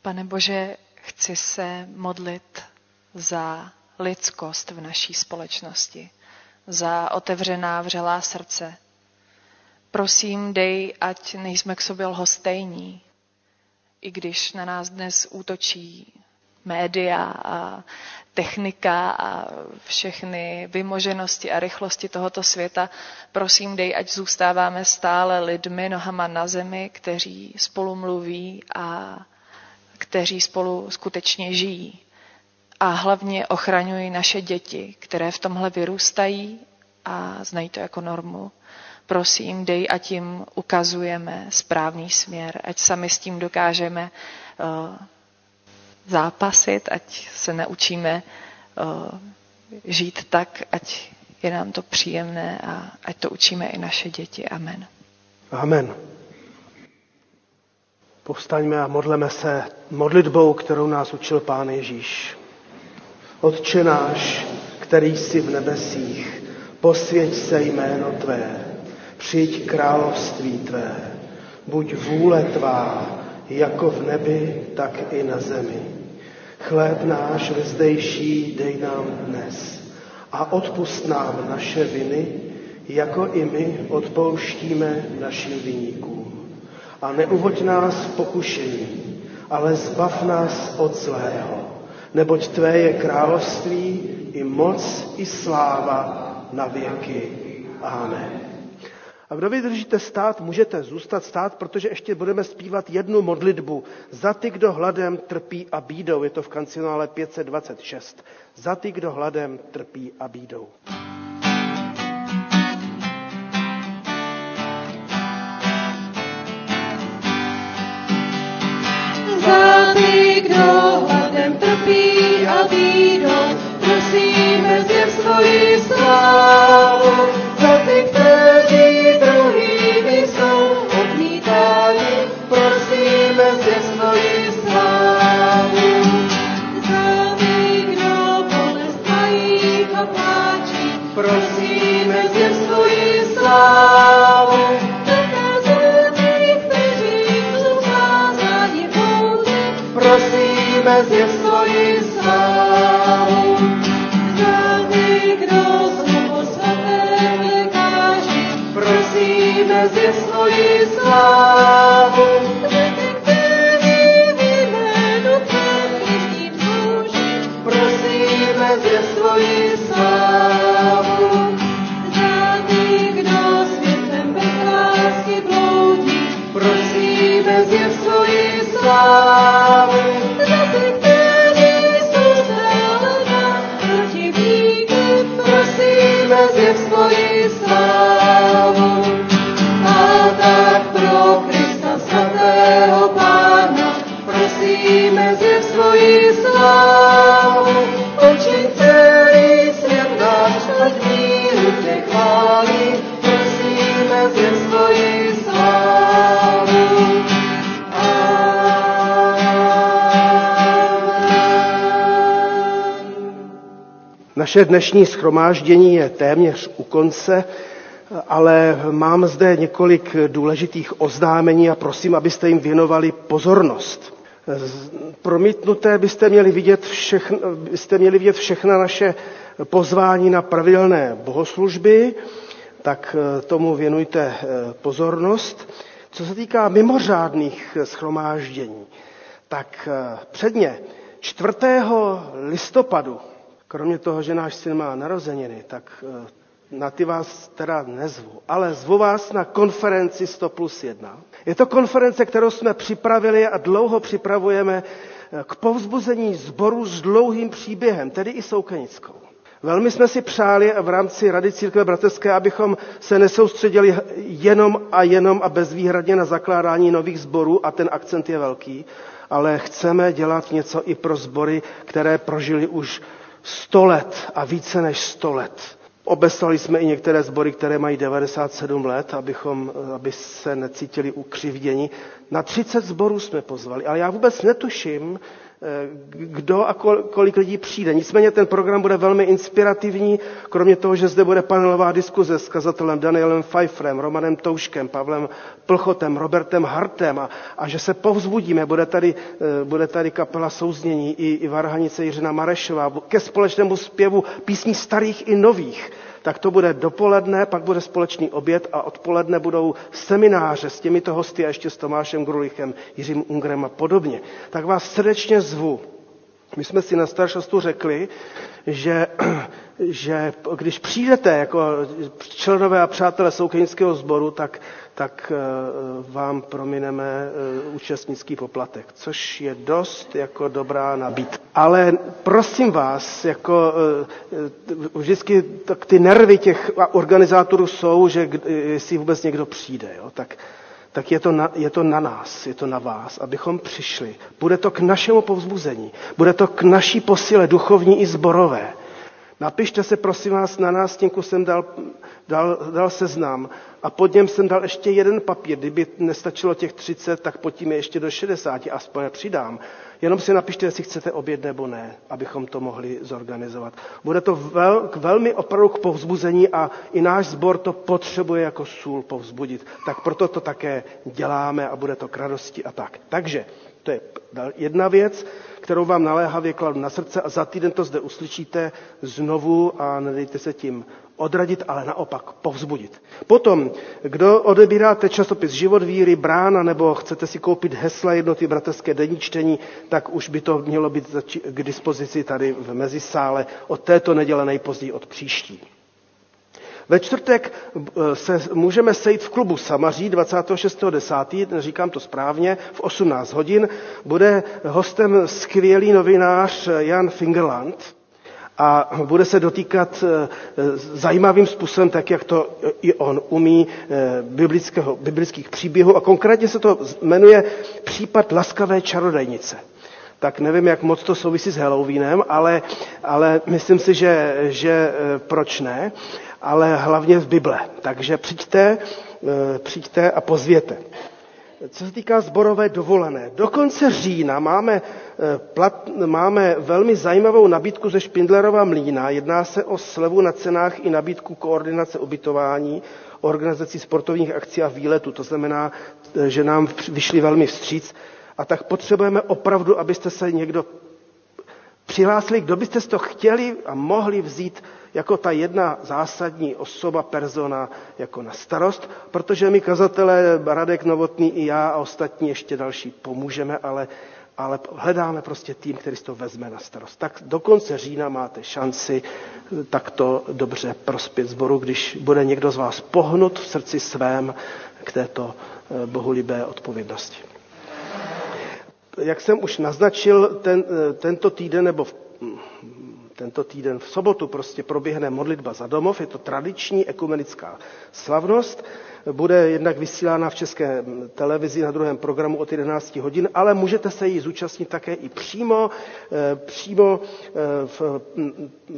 Pane Bože, chci se modlit za lidskost v naší společnosti, za otevřená vřelá srdce. Prosím, dej, ať nejsme k sobě lhostejní, i když na nás dnes útočí média a technika a všechny vymoženosti a rychlosti tohoto světa. Prosím, dej, ať zůstáváme stále lidmi nohama na zemi, kteří spolu mluví a kteří spolu skutečně žijí. A hlavně ochraňuj naše děti, které v tomhle vyrůstají a znají to jako normu. Prosím, dej, ať jim ukazujeme správný směr, ať sami s tím dokážeme uh, zápasit, ať se naučíme uh, žít tak, ať je nám to příjemné a ať to učíme i naše děti. Amen. Amen. Povstaňme a modleme se modlitbou, kterou nás učil Pán Ježíš. Otče náš, který jsi v nebesích, posvěť se jméno Tvé, přijď království Tvé, buď vůle Tvá, jako v nebi, tak i na zemi. Chléb náš vezdejší dej nám dnes a odpust nám naše viny, jako i my odpouštíme našim viníkům. A neuvoď nás v pokušení, ale zbav nás od zlého, neboť Tvé je království i moc i sláva na věky. Amen. A kdo vydržíte stát, můžete zůstat stát, protože ještě budeme zpívat jednu modlitbu. Za ty, kdo hladem trpí a bídou. Je to v kancionále 526. Za ty, kdo hladem trpí a bídou. Za ty, kdo hladem trpí a bídou, prosíme zjev svoji slávu. Za ty, kteří druhými jsou odmítáni, prosíme zjev svoji slávu. Za ty, kdo bolest mají a pláčí, prosíme zjev svoji slávu. Prosíme Naše dnešní schromáždění je téměř u konce, ale mám zde několik důležitých oznámení a prosím, abyste jim věnovali pozornost. Promítnuté byste měli vidět, všechn, byste měli vidět všechna naše pozvání na pravidelné bohoslužby, tak eh, tomu věnujte eh, pozornost. Co se týká mimořádných schromáždění, tak eh, předně 4. listopadu Kromě toho, že náš syn má narozeniny, tak eh, na ty vás teda nezvu, ale zvu vás na konferenci 100 plus 1. Je to konference, kterou jsme připravili a dlouho připravujeme eh, k povzbuzení sboru s dlouhým příběhem, tedy i soukenickou. Velmi jsme si přáli v rámci Rady Církve bratrské, abychom se nesoustředili jenom a jenom a bezvýhradně na zakládání nových sborů, a ten akcent je velký, ale chceme dělat něco i pro sbory, které prožili už 100 let a více než 100 let. Obeslali jsme i některé sbory, které mají 97 let, abychom, aby se necítili ukřivděni. Na 30 sborů jsme pozvali, ale já vůbec netuším, kdo a kol- kolik lidí přijde. Nicméně ten program bude velmi inspirativní, kromě toho, že zde bude panelová diskuze s kazatelem Danielem Pfeifferem, Romanem Touškem, Pavlem Plchotem, Robertem Hartem a, a že se povzbudíme. Bude tady, eh, bude tady kapela souznění i, i Varhanice Jiřina Marešová ke společnému zpěvu písní starých i nových tak to bude dopoledne, pak bude společný oběd a odpoledne budou semináře s těmito hosty a ještě s Tomášem Grulichem, Jiřím Ungrem a podobně. Tak vás srdečně zvu. My jsme si na staršostu řekli, že, že když přijdete jako členové a přátelé soukenického sboru, tak, tak eh, vám promineme eh, účastnický poplatek, což je dost jako dobrá nabídka. Ale prosím vás, jako eh, vždycky tak ty nervy těch organizátorů jsou, že jestli vůbec někdo přijde, jo, tak, tak je to, na, je to na nás, je to na vás, abychom přišli. Bude to k našemu povzbuzení, bude to k naší posile duchovní i zborové. Napište se, prosím vás, na nástěnku jsem dal, dal, dal seznam a pod něm jsem dal ještě jeden papír. Kdyby nestačilo těch 30, tak pod tím je ještě do 60, aspoň přidám. Jenom si napište, jestli chcete oběd nebo ne, abychom to mohli zorganizovat. Bude to vel, k velmi opravdu k povzbuzení a i náš sbor to potřebuje jako sůl povzbudit. Tak proto to také děláme a bude to k radosti a tak. Takže to je jedna věc, kterou vám naléhavě kladu na srdce a za týden to zde uslyšíte znovu a nedejte se tím odradit, ale naopak povzbudit. Potom, kdo odebíráte časopis Život víry, Brána, nebo chcete si koupit hesla jednoty bratrské denní čtení, tak už by to mělo být k dispozici tady v mezisále od této neděle nejpozději od příští. Ve čtvrtek eh, se můžeme sejít v klubu Samaří 26.10., říkám to správně, v 18 hodin. Bude hostem skvělý novinář Jan Fingerland a bude se dotýkat eh, zajímavým způsobem, tak jak to i on umí, eh, biblického, biblických příběhů. A konkrétně se to jmenuje případ laskavé čarodejnice tak nevím, jak moc to souvisí s Halloweenem, ale, ale myslím si, že, že proč ne ale hlavně z Bible. Takže přijďte, eh, přijďte a pozvěte. Co se týká zborové dovolené, do konce října máme, eh, plat, máme velmi zajímavou nabídku ze Špindlerova mlína. Jedná se o slevu na cenách i nabídku koordinace ubytování, organizací sportovních akcí a výletů. To znamená, eh, že nám vyšli velmi vstříc. A tak potřebujeme opravdu, abyste se někdo přihlásili, kdo byste to chtěli a mohli vzít jako ta jedna zásadní osoba, persona, jako na starost, protože my kazatelé, Radek Novotný i já a ostatní ještě další pomůžeme, ale, ale hledáme prostě tým, který si to vezme na starost. Tak do konce října máte šanci takto dobře prospět zboru, když bude někdo z vás pohnut v srdci svém k této bohulibé odpovědnosti. Jak jsem už naznačil, ten, tento týden nebo v, tento týden v sobotu prostě proběhne modlitba za domov, je to tradiční ekumenická slavnost, bude jednak vysílána v české televizi na druhém programu od 11 hodin, ale můžete se jí zúčastnit také i přímo, přímo v,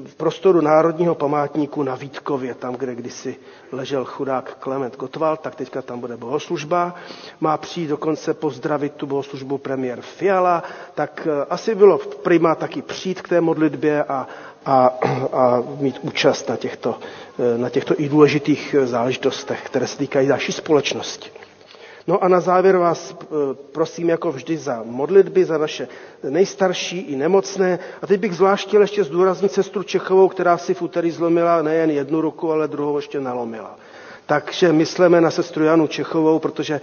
v prostoru Národního památníku na Vítkově, tam, kde kdysi ležel chudák Klement Gottwald, tak teďka tam bude bohoslužba. Má přijít dokonce pozdravit tu bohoslužbu premiér Fiala, tak asi bylo prima taky přijít k té modlitbě a, a, a mít účast na těchto, na těchto i důležitých záležitostech, které se týkají naší společnosti. No a na závěr vás prosím jako vždy za modlitby, za naše nejstarší i nemocné. A teď bych zvlášť chtěl ještě zdůraznit sestru Čechovou, která si v úterý zlomila nejen jednu ruku, ale druhou ještě nalomila. Takže myslíme na sestru Janu Čechovou, protože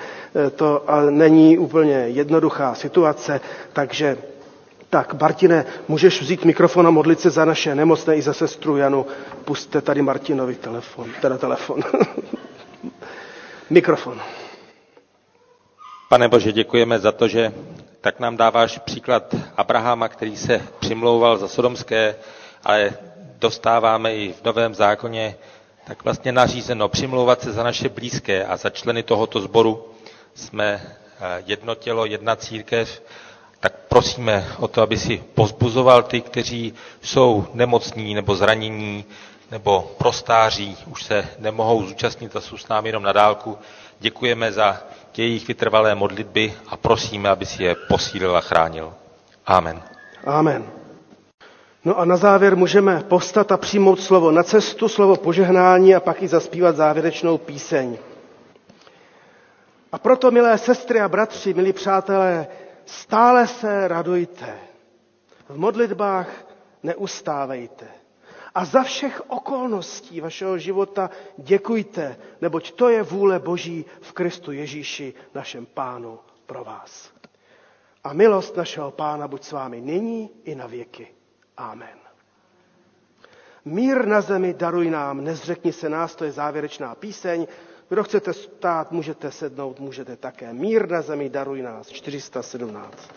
to není úplně jednoduchá situace, takže tak, Martine, můžeš vzít mikrofon a modlit se za naše nemocné i za sestru Janu. Puste tady Martinovi telefon, teda telefon. mikrofon. Pane Bože, děkujeme za to, že tak nám dáváš příklad Abrahama, který se přimlouval za sodomské, ale dostáváme i v Novém zákoně tak vlastně nařízeno přimlouvat se za naše blízké a za členy tohoto sboru. Jsme jedno tělo, jedna církev, tak prosíme o to, aby si pozbuzoval ty, kteří jsou nemocní nebo zranění nebo prostáří, už se nemohou zúčastnit a jsou s námi jenom na dálku. Děkujeme za jejich vytrvalé modlitby a prosíme, aby si je posílil a chránil. Amen. Amen. No a na závěr můžeme postat a přijmout slovo na cestu, slovo požehnání a pak i zaspívat závěrečnou píseň. A proto, milé sestry a bratři, milí přátelé, Stále se radujte. V modlitbách neustávejte. A za všech okolností vašeho života děkujte, neboť to je vůle Boží v Kristu Ježíši, našem Pánu, pro vás. A milost našeho Pána buď s vámi nyní i na věky. Amen. Mír na zemi daruj nám, nezřekni se nás, to je závěrečná píseň. Kdo chcete stát, můžete sednout, můžete také. Mír na zemi daruj nás. 417.